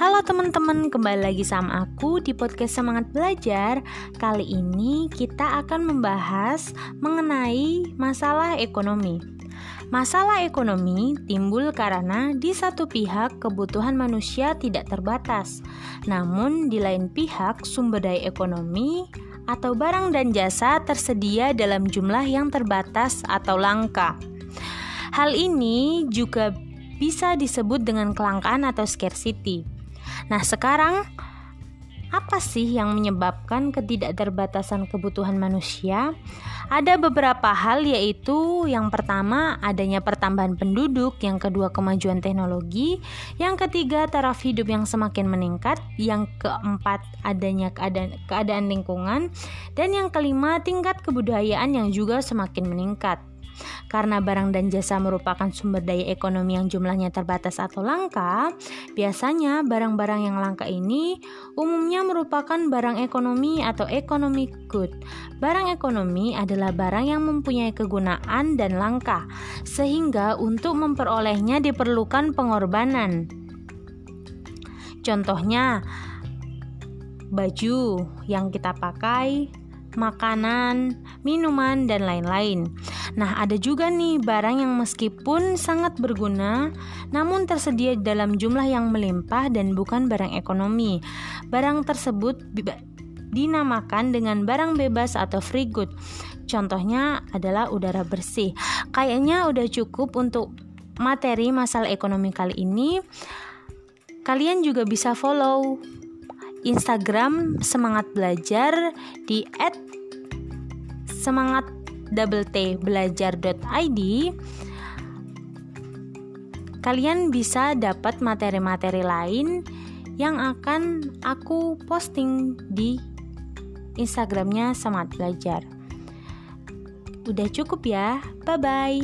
Halo teman-teman, kembali lagi sama aku di podcast Semangat Belajar. Kali ini kita akan membahas mengenai masalah ekonomi. Masalah ekonomi timbul karena di satu pihak kebutuhan manusia tidak terbatas, namun di lain pihak sumber daya ekonomi atau barang dan jasa tersedia dalam jumlah yang terbatas atau langka. Hal ini juga bisa disebut dengan kelangkaan atau scarcity. Nah, sekarang apa sih yang menyebabkan ketidakterbatasan kebutuhan manusia? Ada beberapa hal yaitu yang pertama adanya pertambahan penduduk, yang kedua kemajuan teknologi, yang ketiga taraf hidup yang semakin meningkat, yang keempat adanya keadaan, keadaan lingkungan, dan yang kelima tingkat kebudayaan yang juga semakin meningkat. Karena barang dan jasa merupakan sumber daya ekonomi yang jumlahnya terbatas atau langka, biasanya barang-barang yang langka ini umumnya merupakan barang ekonomi atau economic good. Barang ekonomi adalah barang yang mempunyai kegunaan dan langka, sehingga untuk memperolehnya diperlukan pengorbanan. Contohnya, baju yang kita pakai, makanan, minuman, dan lain-lain. Nah, ada juga nih barang yang meskipun sangat berguna, namun tersedia dalam jumlah yang melimpah dan bukan barang ekonomi. Barang tersebut dinamakan dengan barang bebas atau free good. Contohnya adalah udara bersih. Kayaknya udah cukup untuk materi masalah ekonomi kali ini. Kalian juga bisa follow Instagram semangat belajar di @semangat belajar.id kalian bisa dapat materi-materi lain yang akan aku posting di Instagramnya Semangat Belajar. Udah cukup ya, bye bye.